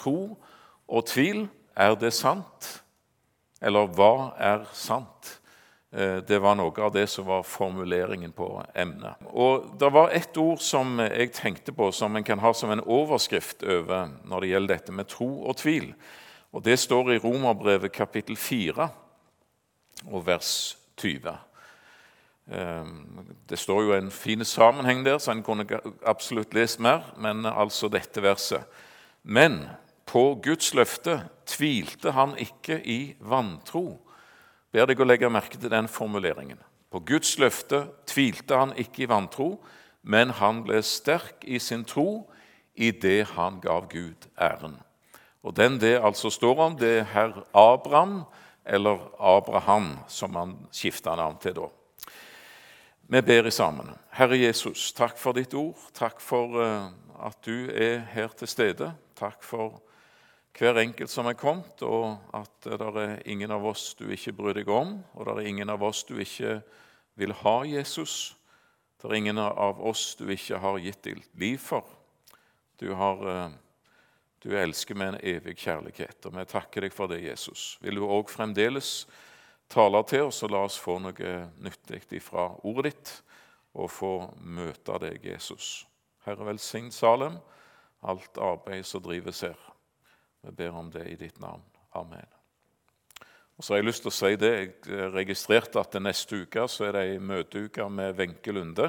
tro og tvil. Er det sant? Eller hva er sant? Eh, det var noe av det som var formuleringen på emnet. Og Det var ett ord som jeg tenkte på som en kan ha som en overskrift over når det gjelder dette med tro og tvil. Og Det står i Romerbrevet kapittel 4 og vers 20. Eh, det står jo en fin sammenheng der, så en kunne absolutt lest mer, men altså dette verset. Men på Guds løfte tvilte han ikke i vantro ber deg å legge merke til den formuleringen. På Guds løfte tvilte han ikke i vantro, men han ble sterk i sin tro i det han gav Gud æren. Og Den det altså står om, det er herr Abraham, eller Abraham, som han skifta navn til da. Vi ber i sammen. Herre Jesus, takk for ditt ord. Takk for eh, at du er her til stede. Takk for hver enkelt som er kommet, og at det er ingen av oss du ikke bryr deg om, og det er ingen av oss du ikke vil ha Jesus. Det er ingen av oss du ikke har gitt ditt liv for. Du, har, eh, du elsker med en evig kjærlighet, og vi takker deg for det, Jesus. Vil du òg fremdeles tale til oss, og la oss få noe nyttig fra ordet ditt, og få møte deg, Jesus. Herre, velsign Salem, alt arbeid som drives her. Vi ber om det i ditt navn. Amen. Og så har Jeg lyst til å si det, jeg registrerte at neste uke så er det ei møteuke med Wenche Lunde.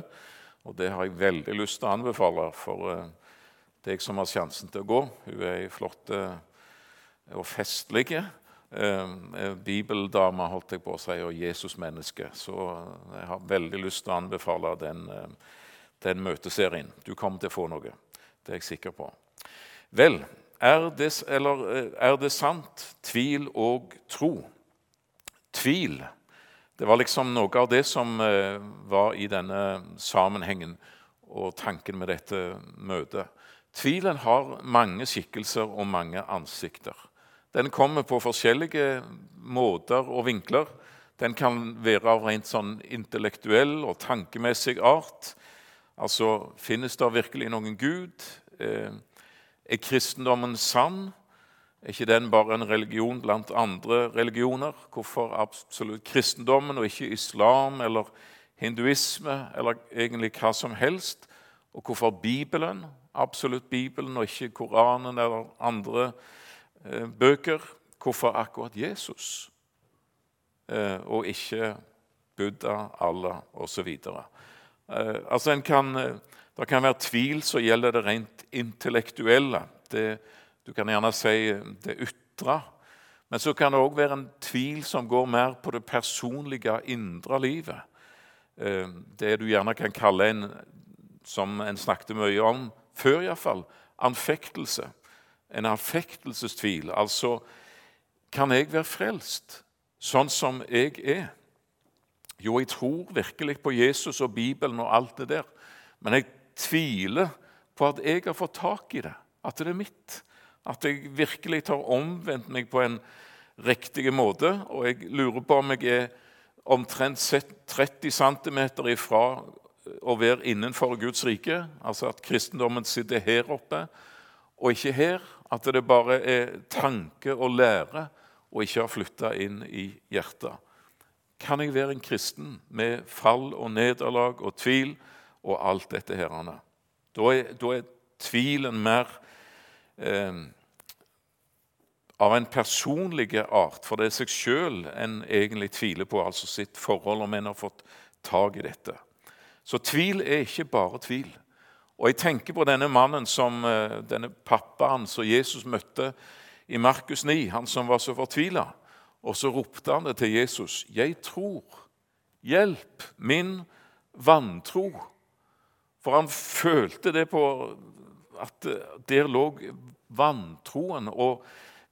Og Det har jeg veldig lyst til å anbefale for uh, deg som har sjansen til å gå. Hun er ei flott uh, og festlig uh, bibeldame, holdt jeg på å si, og Jesusmenneske. Så jeg har veldig lyst til å anbefale den, den møteserien. Du kommer til å få noe. Det er jeg sikker på. Vel, er det, eller, eh, er det sant? Tvil og tro. Tvil det var liksom noe av det som eh, var i denne sammenhengen og tanken med dette møtet. Tvilen har mange skikkelser og mange ansikter. Den kommer på forskjellige måter og vinkler. Den kan være av rent sånn intellektuell og tankemessig art. Altså, Finnes det virkelig noen Gud? Eh, er kristendommen sann? Er ikke den bare en religion blant andre religioner? Hvorfor absolutt kristendommen og ikke islam eller hinduisme eller egentlig hva som helst? Og hvorfor Bibelen? Absolutt Bibelen og ikke Koranen eller andre eh, bøker? Hvorfor akkurat Jesus eh, og ikke Buddha, Allah osv.? Eh, altså en kan... Eh, det kan være tvil som gjelder det rent intellektuelle. Det, du kan gjerne si det ytre. Men så kan det òg være en tvil som går mer på det personlige, indre livet. Eh, det du gjerne kan kalle en, som en snakket mye om før iallfall, anfektelse. En anfektelsestvil. Altså kan jeg være frelst sånn som jeg er? Jo, jeg tror virkelig på Jesus og Bibelen og alt det der. Men jeg tviler på at jeg har fått tak i det, at det er mitt. At jeg virkelig tar omvendt meg på en riktig måte. Og jeg lurer på om jeg er omtrent 30 cm ifra å være innenfor Guds rike. Altså at kristendommen sitter her oppe og ikke her. At det bare er tanke og lære og ikke har flytta inn i hjertet. Kan jeg være en kristen med fall og nederlag og tvil? Og alt dette her. Da er, da er tvilen mer eh, av en personlig art, for det er seg sjøl en egentlig tviler på, altså sitt forhold, om en har fått tak i dette. Så tvil er ikke bare tvil. Og Jeg tenker på denne mannen som, eh, denne pappaen som Jesus møtte i Markus 9, han som var så fortvila. Og så ropte han det til Jesus. 'Jeg tror. Hjelp min vantro.' For han følte det på at der lå vantroen og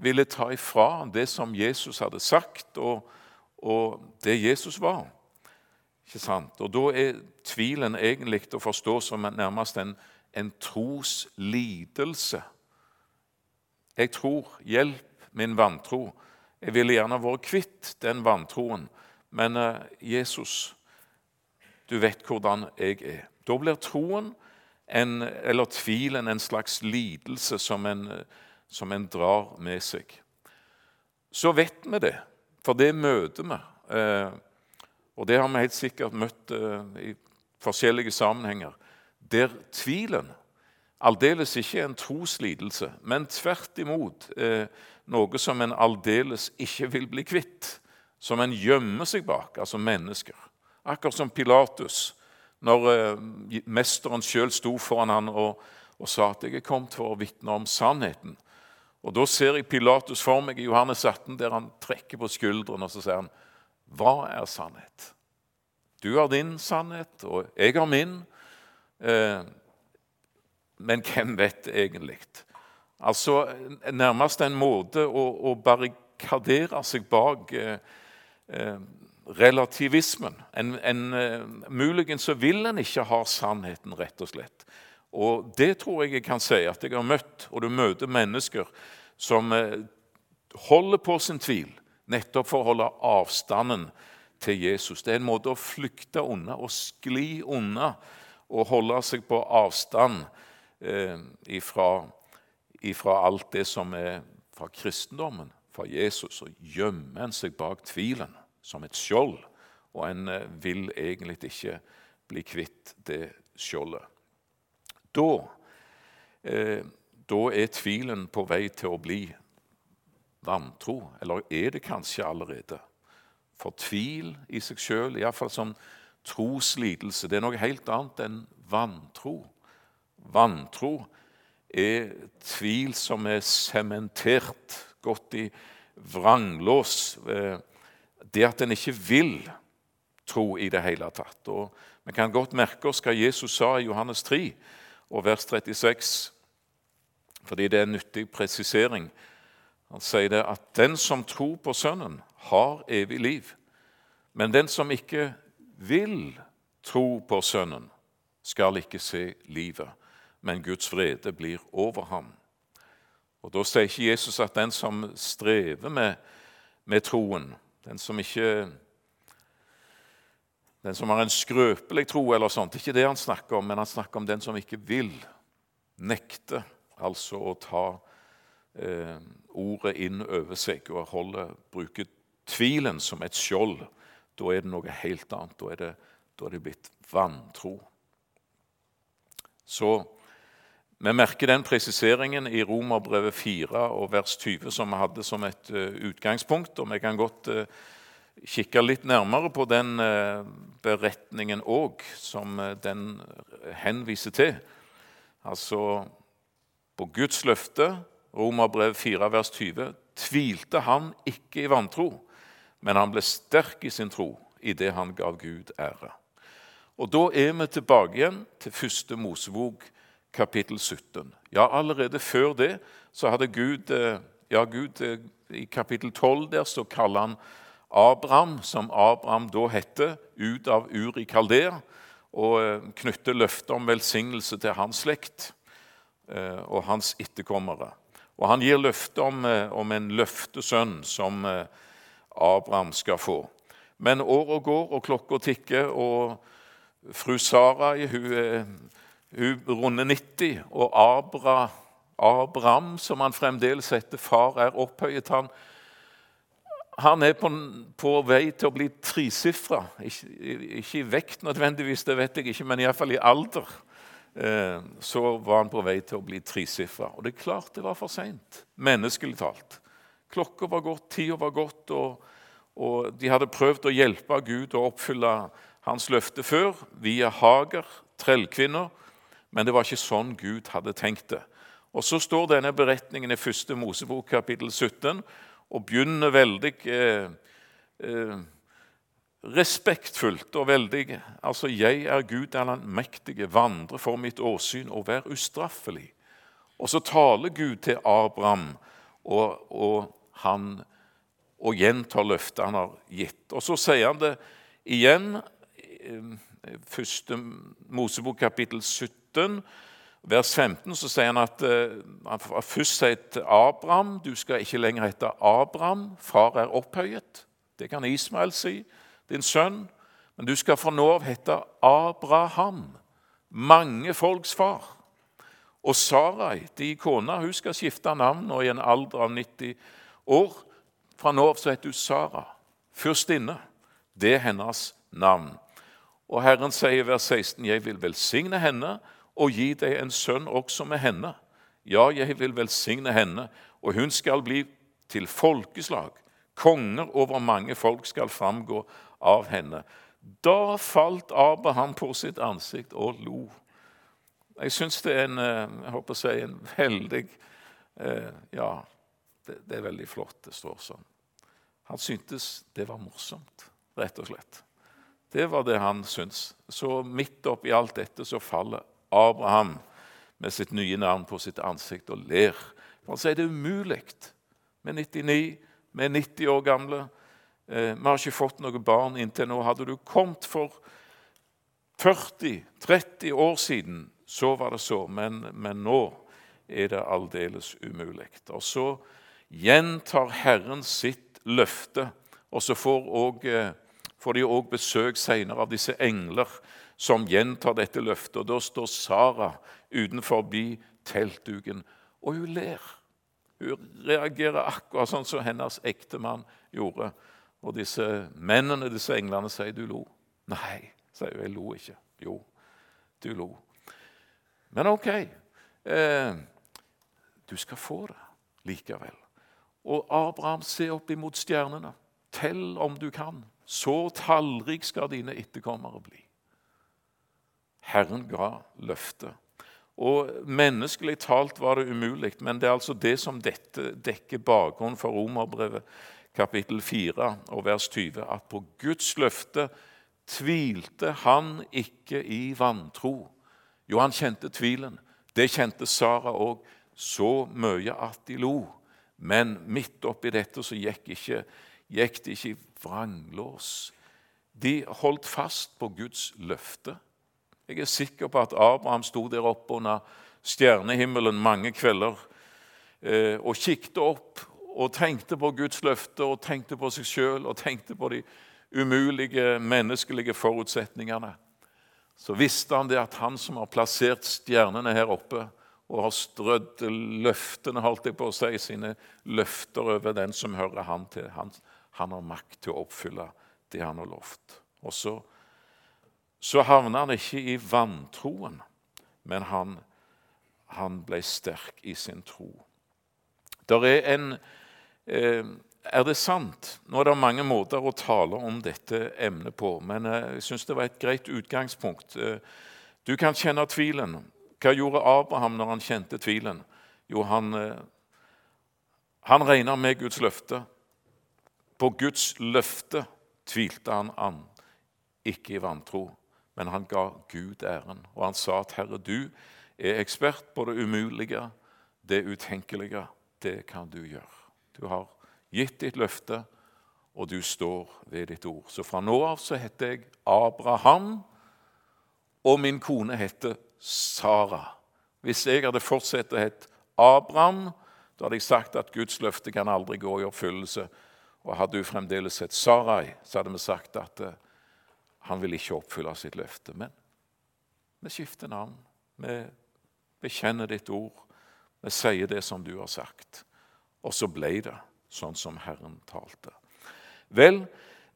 ville ta ifra det som Jesus hadde sagt, og, og det Jesus var. Ikke sant? Og Da er tvilen egentlig å forstå som nærmest en, en troslidelse. Jeg tror. Hjelp min vantro. Jeg ville gjerne vært kvitt den vantroen, men uh, Jesus, du vet hvordan jeg er. Da blir troen en, eller tvilen en slags lidelse som en, som en drar med seg. Så vet vi det, for det møter vi. Eh, og det har vi helt sikkert møtt eh, i forskjellige sammenhenger. Der tvilen aldeles ikke er en troslidelse, men tvert imot eh, noe som en aldeles ikke vil bli kvitt. Som en gjemmer seg bak, altså mennesker. Akkurat som Pilatus, når mesteren sjøl sto foran han og, og sa at 'jeg er kommet for å vitne om sannheten'. Og Da ser jeg Pilatus for meg i Johannes 18, der han trekker på skuldrene og så sier han, Hva er sannhet? Du har din sannhet, og jeg har min. Eh, men hvem vet egentlig? Altså nærmest en måte å, å barrikadere seg bak eh, eh, relativismen. En, en, eh, muligens så vil en ikke ha sannheten, rett og slett. Og det tror jeg jeg kan si at jeg har møtt, og du møter mennesker som eh, holder på sin tvil, nettopp for å holde avstanden til Jesus. Det er en måte å flykte unna og skli unna og holde seg på avstand eh, ifra, ifra alt det som er fra kristendommen, fra Jesus. Og gjemmer en seg bak tvilen som et skjold, og en eh, vil egentlig ikke bli kvitt det skjoldet. Da, eh, da er tvilen på vei til å bli vantro, eller er det kanskje allerede? For tvil i seg sjøl, iallfall som troslidelse, det er noe helt annet enn vantro. Vantro er tvil som er sementert, gått i vranglås. Eh, det at en ikke vil tro i det hele tatt. Og Vi kan godt merke oss hva Jesus sa i Johannes 3 og vers 36, fordi det er en nyttig presisering. Han sier det at 'den som tror på Sønnen, har evig liv', men den som ikke vil tro på Sønnen, skal ikke se livet, men Guds vrede blir over ham. Og Da sier ikke Jesus at den som strever med, med troen, den som ikke den som har en skrøpelig tro, eller sånt. Det er ikke det han snakker om, men han snakker om den som ikke vil. Nekte altså å ta eh, ordet inn over seg og holde, bruke tvilen som et skjold. Da er det noe helt annet. Da er det, da er det blitt vantro. Så vi merker den presiseringen i Romerbrevet 4 og vers 20 som vi hadde som et uh, utgangspunkt. og vi kan godt uh, kikke litt nærmere på den uh, beretningen òg, som den henviser til. Altså på Guds løfte, Romerbrev 4, vers 20, tvilte han ikke i vantro, men han ble sterk i sin tro i det han gav Gud ære. Og Da er vi tilbake igjen til første Mosebok, kapittel 17. Ja, allerede før det så hadde Gud eh, ja, Gud eh, I kapittel 12 der så kaller han Abraham, som Abraham da heter, ut av Ur i Kaldea og eh, knytter løftet om velsignelse til hans slekt og hans etterkommere. Og Han gir løfte om, om en løftesønn som Abraham skal få. Men året går, og klokka tikker, og fru Sarai hun hun runder 90, og Abra, Abraham, som han fremdeles heter, far, er opphøyet. Han, han er på, på, vei til å bli tresifra. Ikke, ikke, i vekt nødvendigvis, det vet jeg ikke, men iallfall i alder. Eh, så var han på vei til å bli tresifra. Og det er klart det var for seint, menneskelig talt. Klokka var gått, tida var gått, og, og de hadde prøvd å hjelpe Gud å oppfylle hans løfte før via Hager, trellkvinner. Men det var ikke sånn Gud hadde tenkt det. Og Så står denne beretningen i første Mosebok, kapittel 17, og begynner veldig eh, eh, respektfullt og veldig Altså, 'Jeg er Gud den allmektige, vandre for mitt åsyn og vær ustraffelig'. Og så taler Gud til Abraham, og, og han og gjentar løftet han har gitt. Og så sier han det igjen, eh, første Mosebok kapittel 17 17, vers 15, så sier han at uh, han først sier til Abraham du skal ikke lenger hete Abraham, far er opphøyet. Det kan Ismael si, din sønn. Men du skal fra nå av hete Abraham, mange folks far. Og Sarai, de kona, hun skal skifte navn og i en alder av 90 år. Fra nå av så heter hun Sara, fyrstinne. Det er hennes navn. Og Herren sier i vers 16.: Jeg vil velsigne henne og gi deg en sønn også med henne. Ja, jeg vil velsigne henne, og hun skal bli til folkeslag. Konger over mange folk skal framgå av henne. Da falt Abraham på sitt ansikt og lo. Jeg syns det er en, eh, jeg håper å si, en veldig eh, Ja, det, det, er veldig flott det står sånn. Han syntes det var morsomt, rett og slett. Det var det han syntes. Så midt oppi alt dette så faller Abraham med sitt nye navn på sitt ansikt og ler. For han sier det er umulig med 99, med 90 år gamle. Eh, vi har ikke fått noen barn inntil nå. Hadde du kommet for 40-30 år siden, så var det så. Men, men nå er det aldeles umulig. Og så gjentar Herren sitt løfte. Og så får, også, eh, får de òg besøk senere av disse engler som gjentar dette løftet. Og Da står Sara utenfor teltduken, og hun ler. Hun reagerer akkurat sånn som hennes ektemann gjorde. Og disse mennene, disse englene, sier 'du lo'. Nei, sier hun. Jeg lo ikke. Jo, du lo. Men ok. Eh, du skal få det likevel. Og Abraham se opp imot stjernene. Tell om du kan. Så tallrik skal dine etterkommere bli. Herren ga løftet. Og Menneskelig talt var det umulig, men det er altså det som dette dekker bakgrunnen for romerbrevet kapittel 4 og vers 20, at på Guds løfte tvilte han ikke i vantro. Jo, han kjente tvilen. Det kjente Sara òg. Så mye at de lo. Men midt oppi dette så gikk, ikke, gikk de ikke vranglås. De holdt fast på Guds løfte. Jeg er sikker på at Abraham sto der oppe under stjernehimmelen mange kvelder eh, og kikket opp og tenkte på Guds løfter og tenkte på seg sjøl og tenkte på de umulige menneskelige forutsetningene, så visste han det at han som har plassert stjernene her oppe og har strødd løftene, holdt jeg på å si, sine løfter over den som hører han til, han, han har makt til å oppfylle det han har lovt. Og så så havna han ikke i vantroen, men han, han ble sterk i sin tro. Der er, en, eh, er det sant? Nå er det mange måter å tale om dette emnet på, men eh, jeg syns det var et greit utgangspunkt. Eh, du kan kjenne tvilen. Hva gjorde Abraham når han kjente tvilen? Jo, han, han regna med Guds løfte. På Guds løfte tvilte han an, ikke i vantro men han ga Gud æren. Og han sa at 'Herre, du er ekspert på det umulige, det utenkelige. Det kan du gjøre.' Du har gitt ditt løfte, og du står ved ditt ord. Så fra nå av så heter jeg Abraham, og min kone heter Sara. Hvis jeg hadde fortsatt å hete Abraham, da hadde jeg sagt at Guds løfte kan aldri gå i oppfyllelse. Og hadde du fremdeles hett Sarai, så hadde vi sagt at eh, han vil ikke oppfylle sitt løfte. Men vi skifter navn. Vi bekjenner ditt ord. Vi sier det som du har sagt. Og så ble det sånn som Herren talte. Vel,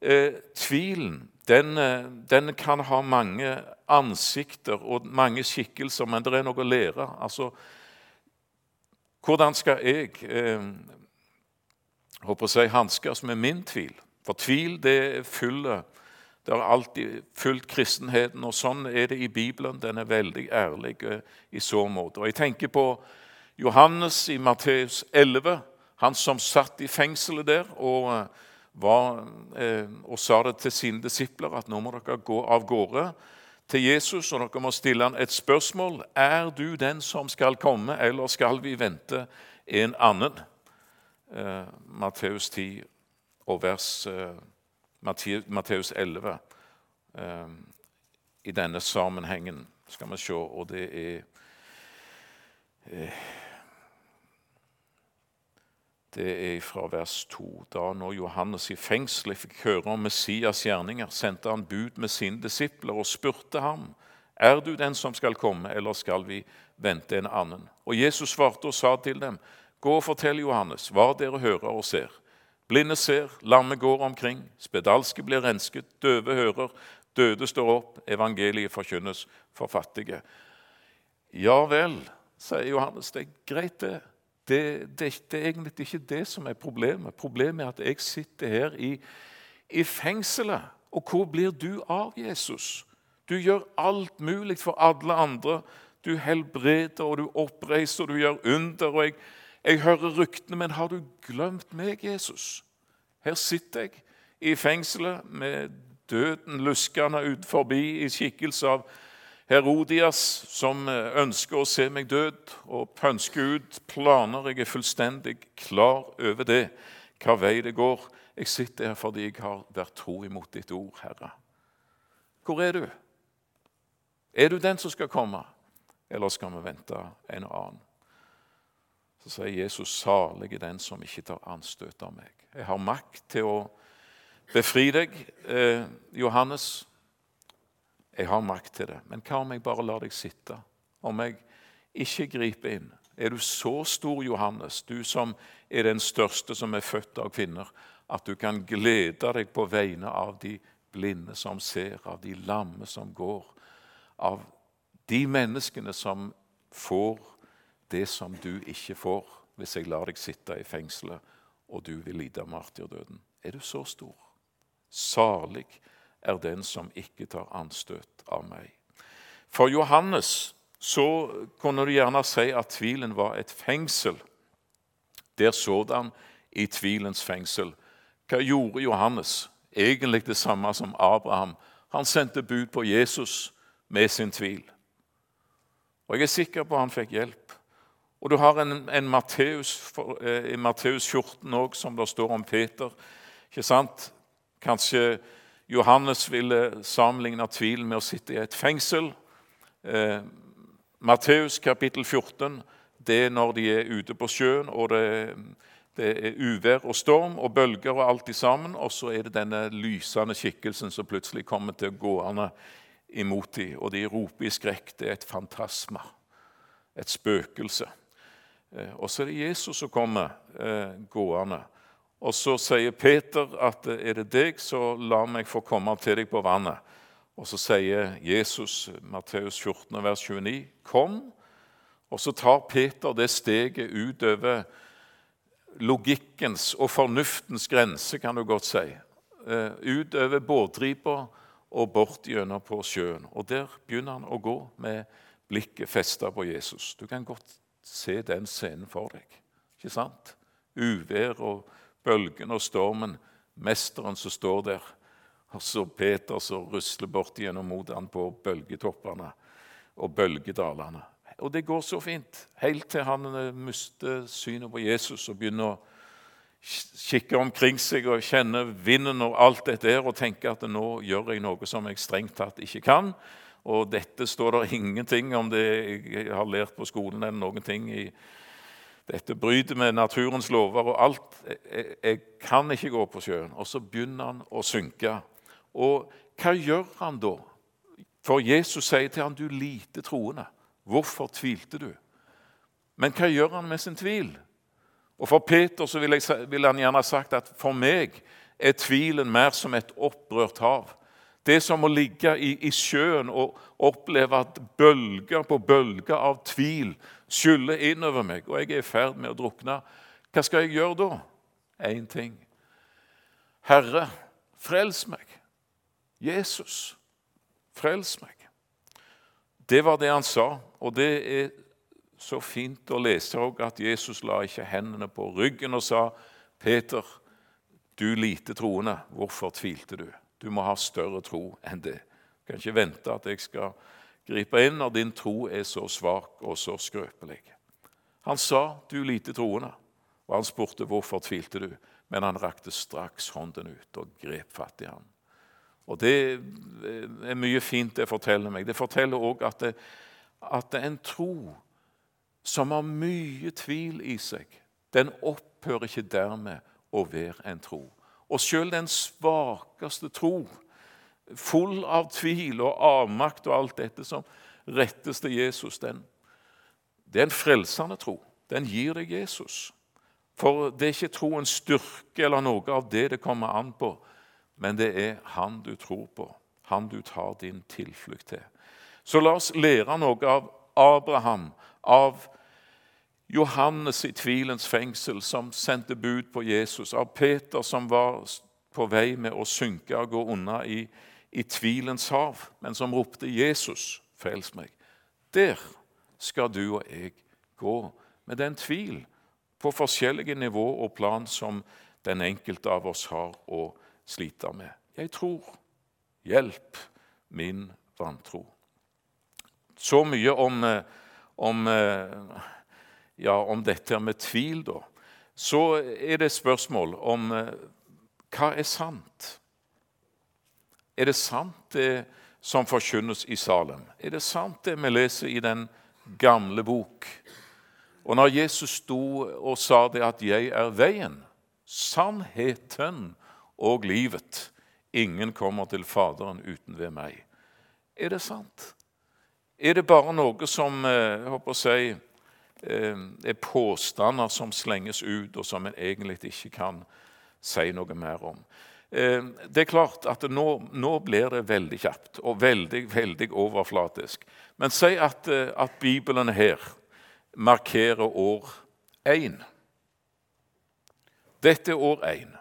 eh, tvilen den, eh, den, kan ha mange ansikter og mange skikkelser, men det er noe å lære. Altså, hvordan skal jeg eh, håper si, hanskes med min tvil? For tvil det fyller det har alltid fulgt kristenheten, og sånn er det i Bibelen. Den er veldig ærlig eh, i så måte. Og Jeg tenker på Johannes i Matteus 11, han som satt i fengselet der og, eh, var, eh, og sa det til sine disipler at nå må dere gå av gårde til Jesus, og dere må stille han et spørsmål. Er du den som skal komme, eller skal vi vente en annen? Matteus 10 og vers 10. Matteus 11 eh, i denne sammenhengen. Skal vi se, og det er eh, Det er fra vers 2. Da når Johannes i fengselet fikk høre om Messias gjerninger, sendte han bud med sine disipler og spurte ham, er du den som skal komme, eller skal vi vente en annen. Og Jesus svarte og sa til dem, Gå og fortell Johannes hva dere hører og ser. Blinde ser, lamme går omkring, spedalske blir rensket, døve hører, døde står opp, evangeliet forkynnes for fattige. Ja vel, sier Johannes, det er greit, det. Det, det, det er egentlig ikke det som er problemet. Problemet er at jeg sitter her i, i fengselet. Og hvor blir du av Jesus? Du gjør alt mulig for alle andre. Du helbreder, og du oppreiser, og du gjør under. og jeg jeg hører ryktene, men har du glemt meg, Jesus? Her sitter jeg i fengselet med døden luskende ut forbi i skikkelse av Herodias, som ønsker å se meg død og pønsker ut planer. Jeg er fullstendig klar over det, hva vei det går. Jeg sitter her fordi jeg har vært tro imot ditt ord, Herre. Hvor er du? Er du den som skal komme, eller skal vi vente en annen? Så sier Jesus, 'Salig er den som ikke tar anstøt av meg'. Jeg har makt til å befri deg, eh, Johannes. Jeg har makt til det. Men hva om jeg bare lar deg sitte? Om jeg ikke griper inn? Er du så stor, Johannes, du som er den største som er født av kvinner, at du kan glede deg på vegne av de blinde som ser, av de lamme som går, av de menneskene som får det som du ikke får hvis jeg lar deg sitte i fengselet og du vil lide martyrdøden. Er du så stor? Salig er den som ikke tar anstøt av meg. For Johannes så kunne du gjerne si at tvilen var et fengsel. Der sådan i tvilens fengsel. Hva gjorde Johannes? Egentlig det samme som Abraham. Han sendte bud på Jesus med sin tvil. Og jeg er sikker på at han fikk hjelp. Og du har en, en Matteus, eh, i Matteus 14 òg, som det står om Peter. Ikke sant? Kanskje Johannes ville sammenligne tvil med å sitte i et fengsel. Eh, Matteus kapittel 14, det er når de er ute på sjøen, og det, det er uvær og storm og bølger og alt sammen. Og så er det denne lysende skikkelsen som plutselig kommer til gående imot dem. Og de roper i skrekk. Det er et fantasma, et spøkelse. Eh, og så er det Jesus som kommer eh, gående. Og så sier Peter at eh, er det deg, så la meg få komme til deg på vannet. Og så sier Jesus, Matteus 14, vers 29, 'Kom.' Og så tar Peter det steget utover logikkens og fornuftens grense, kan du godt si. Utover båtdripa og bort gjennom på sjøen. Og der begynner han å gå med blikket festa på Jesus. Du kan godt se den scenen for deg. Ikke sant? Uvær og bølgen og stormen. Mesteren som står der. Og så Peter som rusler bort gjennom mot han på bølgetoppene og bølgedalene. Og det går så fint, helt til han eh, mister synet på Jesus og begynner å kikke omkring seg og kjenne vinden og alt dette her og tenke at nå gjør jeg noe som jeg strengt tatt ikke kan. Og dette står det ingenting om det jeg har lært på skolen. eller noen ting i Dette bryter med naturens lover og alt. Jeg, jeg kan ikke gå på sjøen. Og så begynner han å synke. Og hva gjør han da? For Jesus sier til ham, 'Du lite troende, hvorfor tvilte du?' Men hva gjør han med sin tvil? Og For Peter så vil, jeg, vil han gjerne ha sagt at for meg er tvilen mer som et opprørt hav. Det er som å ligge i, i, sjøen og oppleve at bølger på bølger av tvil skyller innover meg, og jeg er i ferd med å drukne. Hva skal jeg gjøre da? Én ting. Herre, frels meg. Jesus, frels meg. Det var det han sa, og det er så fint å lese òg at Jesus la ikke hendene på ryggen og sa, 'Peter, du lite troende, hvorfor tvilte du?' Du må ha større tro enn det. Du kan ikke vente at jeg skal gripe inn når din tro er så svak og så skrøpelig. Han sa, 'Du lite troende', og han spurte, 'Hvorfor tvilte du?' Men han rakte straks hånden ut og grep fatt i ham. Og Det er mye fint det forteller meg. Det forteller òg at, det, at det en tro som har mye tvil i seg, den opphører ikke dermed å være en tro. Og sjøl den svakeste tro, full av tvil og avmakt og alt dette som rettes til Jesus, den, Det er en frelsende tro. Den gir deg Jesus. For det er ikke troens styrke eller noe av det det kommer an på, men det er Han du tror på, Han du tar din tilflukt til. Så la oss lære noe av Abraham, av Johannes i tvilens fengsel, som sendte bud på Jesus, av Peter, som var på vei med å synke og gå unna i, i tvilens hav, men som ropte 'Jesus, frels meg'. Der skal du og jeg gå med den tvil på forskjellige nivå og plan som den enkelte av oss har å slite med. Jeg tror. Hjelp min vantro. Så mye om, eh, om, eh, ja, om dette med tvil, da. Så er det spørsmål om eh, hva er sant? Er det sant, det som forkynnes i Salem? Er det sant, det vi leser i den gamle bok? Og når Jesus sto og sa det at 'jeg er veien, sannheten og livet', ingen kommer til Faderen uten ved meg. Er det sant? Er det bare noe som eh, jeg håper å si, eh, er påstander som slenges ut, og som en egentlig ikke kan si noe mer om? Eh, det er klart at nå, nå blir det veldig kjapt og veldig, veldig overflatisk. Men si at, at Bibelen her markerer år én. Dette er år én.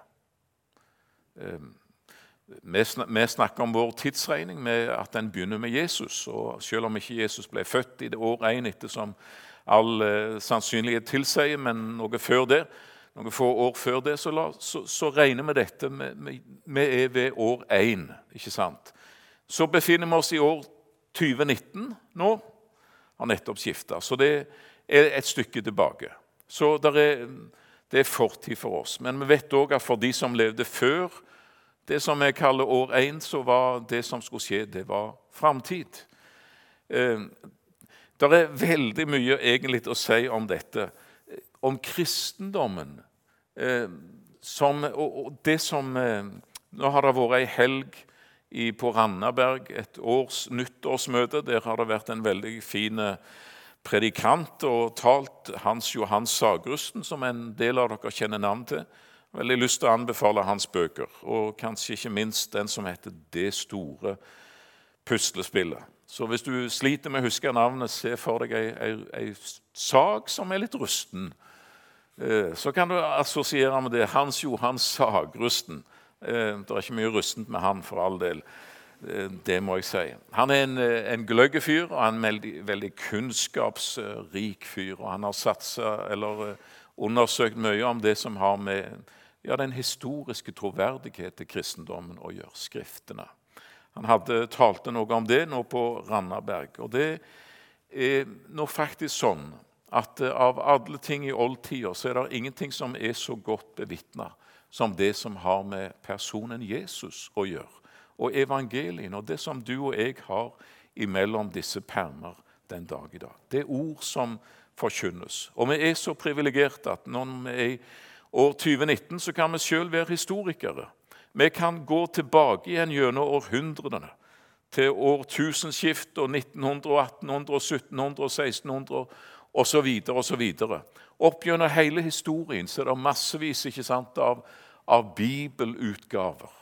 Ehm, vi snakker om vår tidsregning med at den begynner med Jesus. og Selv om ikke Jesus ble født i det år én etter som all eh, sannsynlighet tilsier, men noe før det, noen få år før det, så, la, så, så regner vi dette Vi er ved år én, ikke sant? Så befinner vi oss i år 2019 nå. Har nettopp skifta. Så det er et stykke tilbake. Så er, det er fortid for oss. Men vi vet òg at for de som levde før det som vi kaller år én, så var det som skulle skje, det var framtid. Eh, det er veldig mye egentlig å si om dette. Om kristendommen. Eh, som, og det som eh, Nå har det vært ei helg i, på Randaberg, et års nyttårsmøte. Der har det vært en veldig fin predikant og talt Hans Johan Sagrusten, som en del av dere kjenner navn til. Veldig lyst til å anbefale hans bøker, og kanskje ikke minst den som heter 'Det store puslespillet'. Så hvis du sliter med å huske navnet, se for deg ei, ei, ei sag som er litt rusten. Eh, så kan du assosiere med det. Hans Johan Sagrusten. Eh, det er ikke mye rustent med han, for all del. Eh, det må jeg si. Han er en, eh, en gløgg fyr og en veldig, kunnskapsrik fyr. og Han har satsa, eller undersøkt mye om det som har med ja, den historiske troverdighet til kristendommen å gjøre. Skriftene. Han hadde talte noe om det nå på Randaberg. og Det er nå faktisk sånn at av alle ting i oldtida så er det ingenting som er så godt bevitna som det som har med personen Jesus å gjøre og evangelien og det som du og jeg har imellom disse permer den dag i dag. Det er ord som forkynnes. Og vi er så privilegerte at når vi er i år 2019, så kan vi sjøl være historikere. Vi kan gå tilbake igjen gjennom århundrene, til årtusenskiftet og 1900, 1800, 1700, 1600 osv. osv. Opp gjennom hele historien så er det massevis sant, av, av bibelutgaver.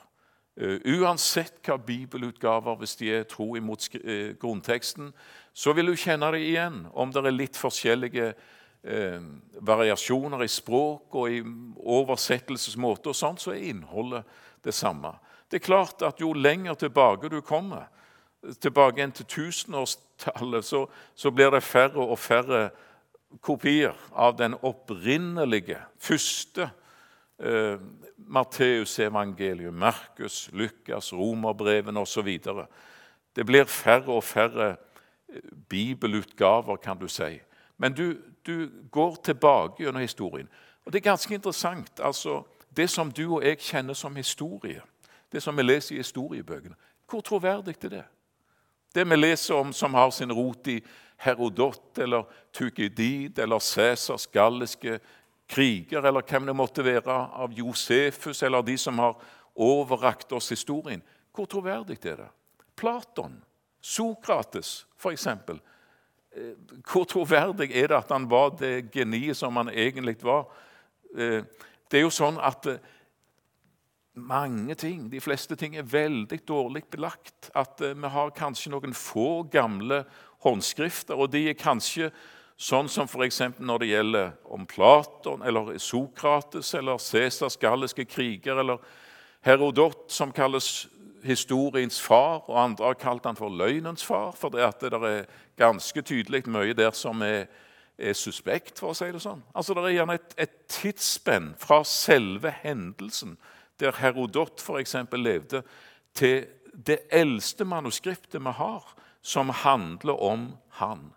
Uh, uansett hva bibelutgaver, hvis de er tro imot uh, grunnteksten, så vil du kjenne det igjen om det er litt forskjellige uh, variasjoner i språk og i oversettelsesmåte, og sånt, så er innholdet det samme. Det er klart at Jo lenger tilbake du kommer, tilbake enn til tusenårstallet, så, så blir det færre og færre kopier av den opprinnelige, første eh, Matteusevangeliet, Markus, Lukas, romerbrevene osv. Det blir færre og færre eh, bibelutgaver, kan du si. Men du, du går tilbake gjennom historien. Og Det er ganske interessant. altså Det som du og jeg kjenner som historie, det som vi leser i historiebøkene, hvor troverdig er det? Det vi leser om som har sin rot i Herodot eller Tukidid eller Cæsars galliske kriger, eller hvem det måtte være, av Josefus eller de som har overrakt oss historien. Hvor troverdig er det? Platon, Sokrates f.eks. eh, hvor troverdig er det at han var det geniet som han egentlig var? Eh, det er jo sånn at eh, mange ting, de fleste ting, er veldig dårlig belagt. At vi har kanskje noen få gamle håndskrifter, og de er kanskje sånn som f.eks. når det gjelder om Platon eller Sokrates eller Cæsars galliske kriger eller Herodot, som kalles historiens far, og andre har kalt han for løgnens far. For det, at det er ganske tydelig mye der som er, er, suspekt, for å si det sånn. Altså Det er gjerne et, et tidsspenn fra selve hendelsen, der Herodot f.eks. levde, til det eldste manuskriptet vi har, som handler om han.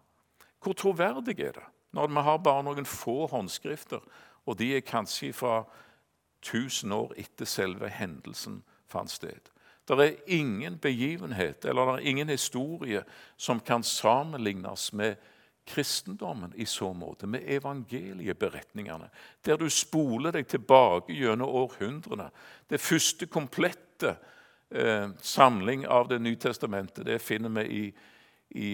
Hvor troverdig er det når vi har bare noen få håndskrifter, og de er kanskje fra 1000 år etter selve hendelsen fant sted? Det er ingen begivenhet eller er ingen historie som kan sammenlignes med kristendommen i så måte, med evangelieberetningene, der du spoler deg tilbake gjennom århundrene. Det første komplette eh, samling av Det nye testamentet det finner vi i, i,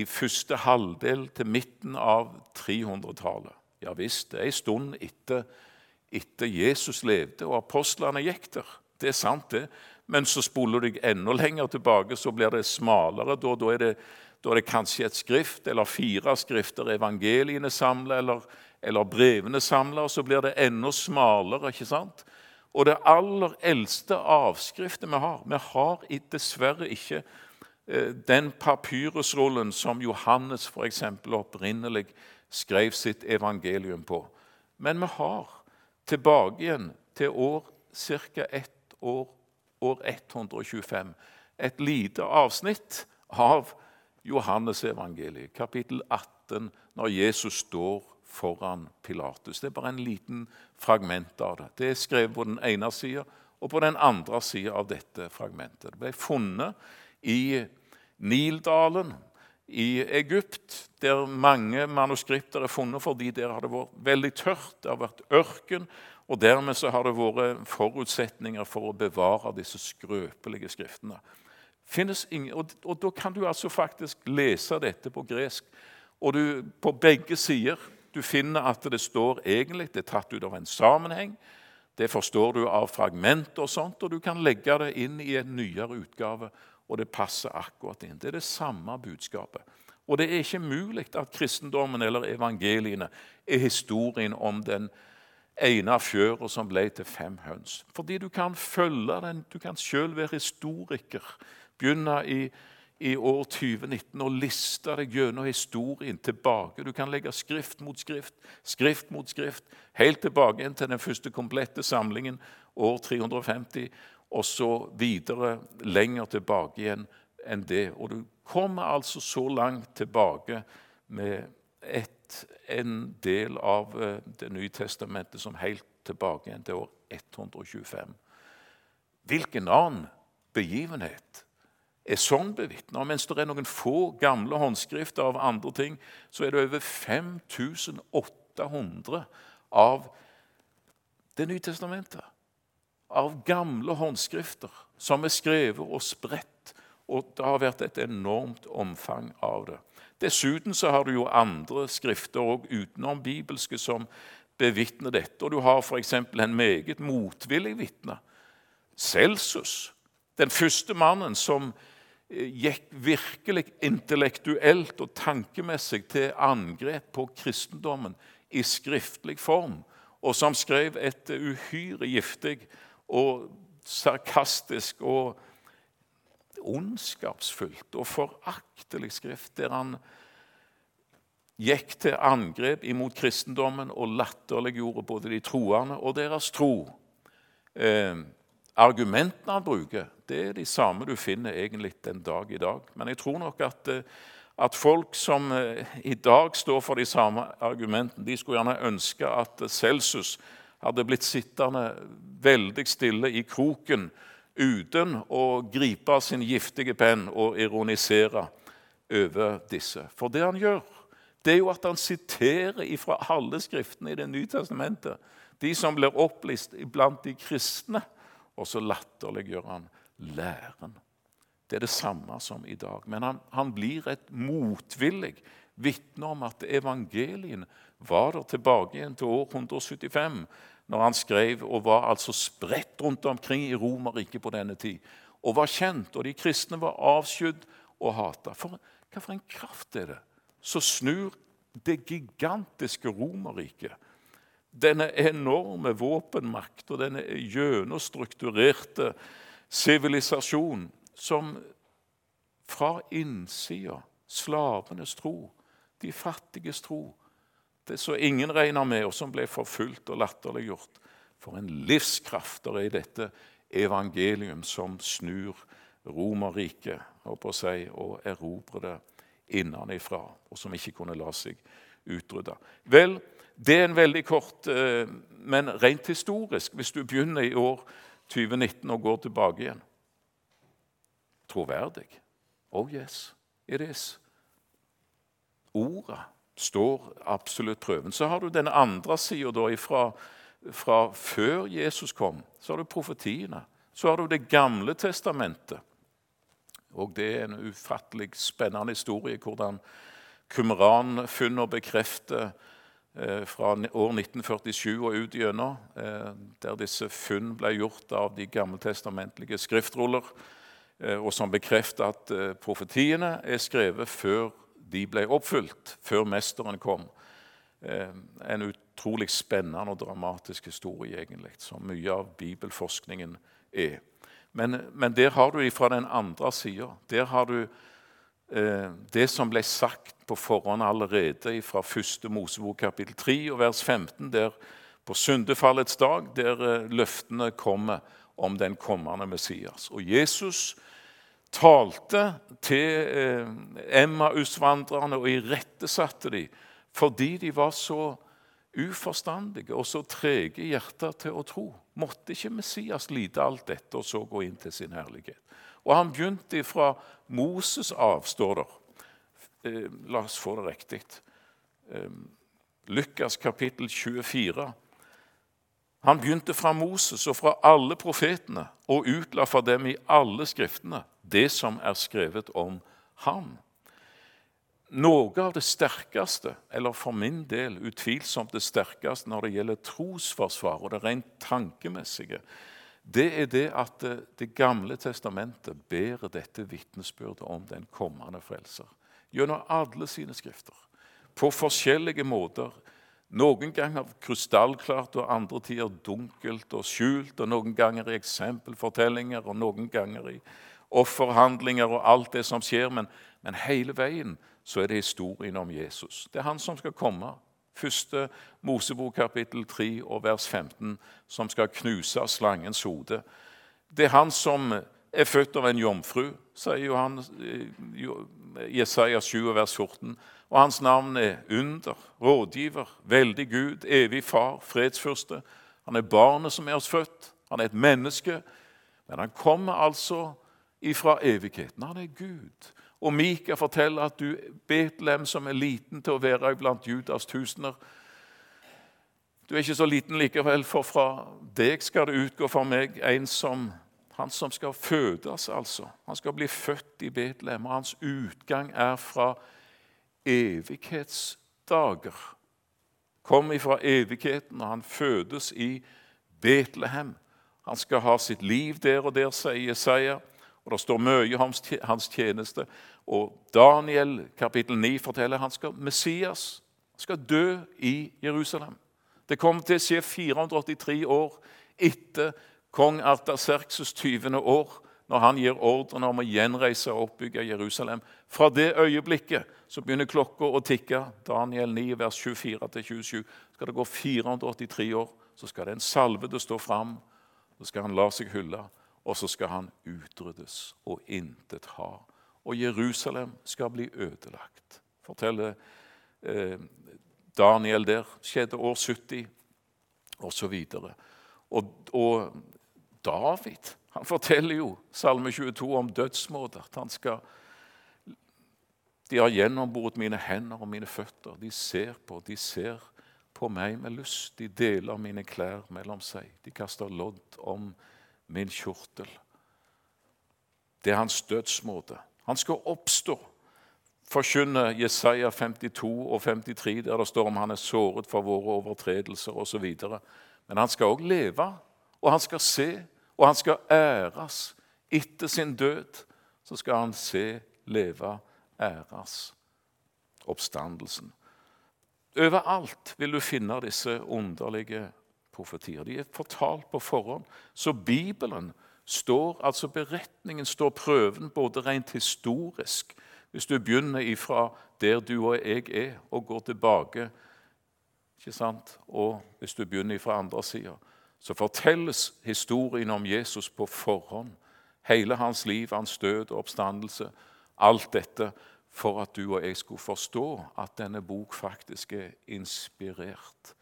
i første halvdel til midten av 300-tallet. Ja visst, det er en stund etter, etter Jesus levde og apostlene gikk der. Det er sant, det. Men så spoler du deg enda lenger tilbake, så blir det smalere. Da, da, er, det, da er, det, kanskje et skrift eller fire skrifter evangeliene samler, eller, eller brevene samler. og Så blir det enda smalere. ikke sant? Og det aller eldste avskriftet vi har Vi har dessverre ikke eh, den papyrusrullen som Johannes for eksempel, opprinnelig skrev sitt evangelium på. Men vi har tilbake igjen til år ca. ett år år 125. Et lite avsnitt av Johannesevangeliet, kapittel 18, når Jesus står foran Pilatus. Det er bare en liten fragment av det. Det er skrevet på den ene sida og på den andre sida av dette fragmentet. Det ble funnet i Nildalen i Egypt, der mange manuskripter er funnet fordi der har det vært veldig tørt. Det har vært ørken, og Dermed så har det vært forutsetninger for å bevare disse skrøpelige skriftene. Ingen, og, og, Da kan du altså faktisk lese dette på gresk. Og du, på begge sider du finner at det står egentlig det er tatt ut av en sammenheng. Det forstår du av fragmenter, og sånt, og du kan legge det inn i en nyere utgave. Og det passer akkurat inn. Det er det samme budskapet. Og det er ikke mulig at kristendommen eller evangeliene er historien om den ene fjøra som ble til fem høns. Fordi du kan følge den, du kan sjøl være historiker. Begynne i, i, år 2019 og liste deg gjennom historien tilbake. Du kan legge skrift mot skrift, skrift mot skrift, helt tilbake igjen til den første komplette samlingen, år 350, og så videre lenger tilbake igjen enn det. Og du kommer altså så langt tilbake med et en del av eh, Det nye testamentet som helt tilbake igjen til år 125. Hvilken annen begivenhet er sånn bevitna? Mens det er noen få gamle håndskrifter av andre ting, så er det over 5800 av Det nye testamentet. Av gamle håndskrifter som er skrevet og spredt. Og det har vært et enormt omfang av det. Dessuten så har du jo andre skrifter òg utenom bibelske som bevitner dette. Og du har f.eks. en meget motvillig vitne. Celsus, den første mannen som gikk virkelig intellektuelt og tankemessig til angrep på kristendommen i skriftlig form, og som skrev et uhyre giftig og sarkastisk og ondskapsfullt og foraktelig skrift, der han gikk til angrep imot kristendommen og latterliggjorde både de troende og deres tro. Eh, argumentene han bruker, det er de samme du finner egentlig den dag i dag. Men jeg tror nok at, eh, at folk som eh, i dag står for de samme argumentene, de skulle gjerne ønske at Celsus hadde blitt sittende veldig stille i kroken uten å gripe sin giftige penn og ironisere over disse. For det han gjør, det er jo at han siterer fra alle skriftene i Det nye testamentet. De som blir opplist blant de kristne. Og så latterliggjør han læren. Det er det samme som i dag. Men han, han blir et motvillig vitne om at evangelien var der tilbake igjen til år 175, når han skrev og var altså spredt rundt omkring i Romerriket på denne tid. Og var kjent, og de kristne var avskydd og hata. For, hva for en kraft er det som snur det gigantiske Romerriket? Denne enorme våpenmakt og denne gjennomstrukturerte sivilisasjon som fra innsida, slavenes tro, de fattiges tro, det som ingen regna med, og som ble forfulgt og latterliggjort. For en livskraft det er i dette evangelium som snur Romerriket si, og erobrer det innenfra, og som ikke kunne la seg utrydde. Vel, det er en veldig kort, eh, men rent historisk, hvis du begynner i år 2019 og går tilbake igjen Troverdig. Oh yes, it is. Ordet står absolutt prøven. Så har du den andre sida fra, fra før Jesus kom. Så har du profetiene. Så har du Det gamle testamentet. Og det er en ufattelig spennende historie hvordan kumranfunnene bekrefter fra år 1947 og ut gjennom, eh, der disse funn ble gjort av de gammeltestamentlige skriftruller, eh, og som bekrefter at profetiene er skrevet før de ble oppfylt før Mesteren kom. Eh, en utrolig spennende og dramatisk historie, egentlig, som mye av bibelforskningen er. Men, men der har du fra den andre sida. Der har du eh, det som ble sagt på forhånd allerede fra 1. Mosebok kapittel 3 og vers 15, der på syndefallets dag, der eh, løftene kommer om den kommende Messias. Og Jesus talte til eh, Emmaus-vandrerne og irettesatte dem fordi de var så uforstandige og så trege i hjertet til å tro. Måtte ikke Messias lide alt dette og så gå inn til sin herlighet? Og han begynte fra Moses av, står der. Eh, la oss få det riktig. Eh, Lukas kapittel 24. Han begynte fra Moses og fra alle profetene og utla for dem i alle skriftene det som er skrevet om ham. Noe av det sterkeste, eller for min del utvilsomt det sterkeste når det gjelder trosforsvar og det rent tankemessige, det er det at Det gamle testamentet bærer dette vitnesbyrdet om den kommende frelser. Gjennom alle sine skrifter. På forskjellige måter. Noen ganger krystallklart, og andre tider dunkelt og skjult. Og noen ganger i eksempelfortellinger, og noen ganger i offerhandlinger og alt det som skjer. Men, men hele veien så er det historien om Jesus. Det er han som skal komme. Første Mosebok kapittel 3 og vers 15, som skal knuse slangens hode. Det er han som er født av en jomfru, sier Johan, eh, Jesaja 7 vers 14. Og hans navn er Under, rådgiver, veldig Gud, evig far, fredsfyrste. Han er barnet som er oss født. Han er et menneske. Men han kommer altså ifra evigheten. Han er Gud. Og Mika forteller at du, Betlehem, som er liten til å være iblant Judas tusener Du er ikke så liten likevel, for fra deg skal det utgå for meg en som han som skal fødes, altså. Han skal bli født i Betlehem, og hans utgang er fra evighetsdager. Kom ifra evigheten, og han fødes i Betlehem. Han skal ha sitt liv der og der, sier Jesaja. Og Det står mye om hans tjeneste. Og Daniel kapittel 9 forteller at han skal Messias skal dø i Jerusalem. Det kommer til å skje 483 år etter kong Artaserkses 20. år, når han gir ordren om å gjenreise og oppbygge Jerusalem. Fra det øyeblikket så begynner klokka å tikke. Daniel 9, vers 24-27. Skal det gå 483 år, så skal den salvede stå fram. Så skal han la seg hylle og så skal han utryddes og intet ha. Og Jerusalem skal bli ødelagt, forteller eh, Daniel der. Skjedde år 70, osv. Og, og David han forteller jo Salme 22 om dødsmåter. At han skal De har gjennomboret mine hender og mine føtter. De ser på, de ser på meg med lyst. De deler mine klær mellom seg. De kaster lodd om min kjortel. Det er hans dødsmåte. Han skal oppstå. Forkynne Jesaja 52 og 53, der det står om han er såret for våre overtredelser osv. Men han skal òg leve, og han skal se, og han skal æres. Etter sin død så skal han se, leve, æres. Oppstandelsen. Overalt vil du finne disse underlige profetier. De er fortalt på forhånd. Så Bibelen står, altså beretningen står prøven både rent historisk Hvis du begynner ifra der du og jeg er, og går tilbake ikke sant? Og hvis du begynner ifra andre sida, så fortelles historien om Jesus på forhånd. Hele hans liv, hans død og oppstandelse. Alt dette for at du og jeg skulle forstå at denne bok faktisk er inspirert.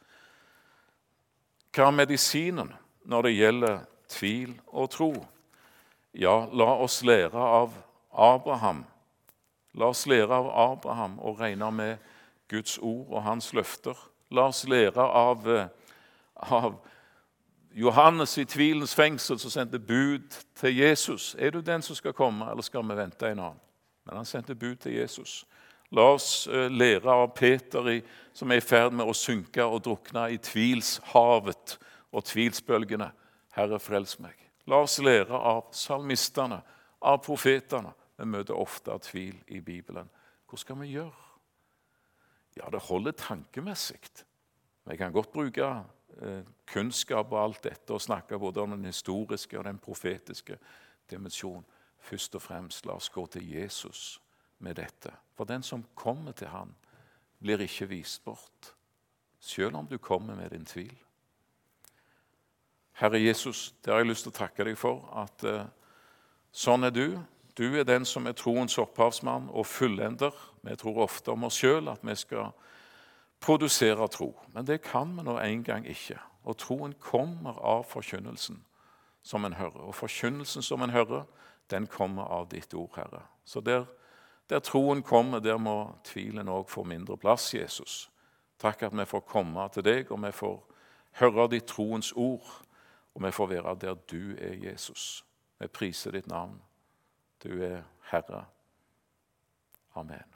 Hva er medisinen når det gjelder tvil og tro? Ja, la oss lære av Abraham. La oss lære av Abraham og regne med Guds ord og hans løfter. La oss lære av, eh, av Johannes i tvilens fengsel som sendte bud til Jesus. Er du den som skal komme, eller skal vi vente en annen? Men han sendte bud til Jesus. La oss eh, lære av Peter, som er i ferd med å synke og drukne i tvilshavet og tvilsbølgene. Herre, frels meg. La oss lære av salmistene, av profetene. Vi møter ofte av tvil i Bibelen. Hva skal vi gjøre? Ja, det holder tankemessig. Vi kan godt bruke eh, kunnskap og alt dette og snakke både om den historiske og den profetiske dimensjonen. Først og fremst, la oss gå til Jesus med dette. For den som kommer til han, blir ikke vist bort, selv om du kommer med din tvil. Herre Jesus, det har jeg lyst til å takke deg for, at eh, sånn er du. Du er den som er troens opphavsmann og fullender. Vi tror ofte om oss sjøl at vi skal produsere tro, men det kan vi nå en gang ikke. Og troen kommer av forkynnelsen som en hører. Og forkynnelsen som en hører, den kommer av ditt ord, Herre. Så der, der troen kommer, der må tvilen òg få mindre plass, Jesus. Takk at vi får komme til deg, og vi får høre ditt troens ord, og vi får være der du er, Jesus. Vi priser ditt navn. Du er Herre. Amen.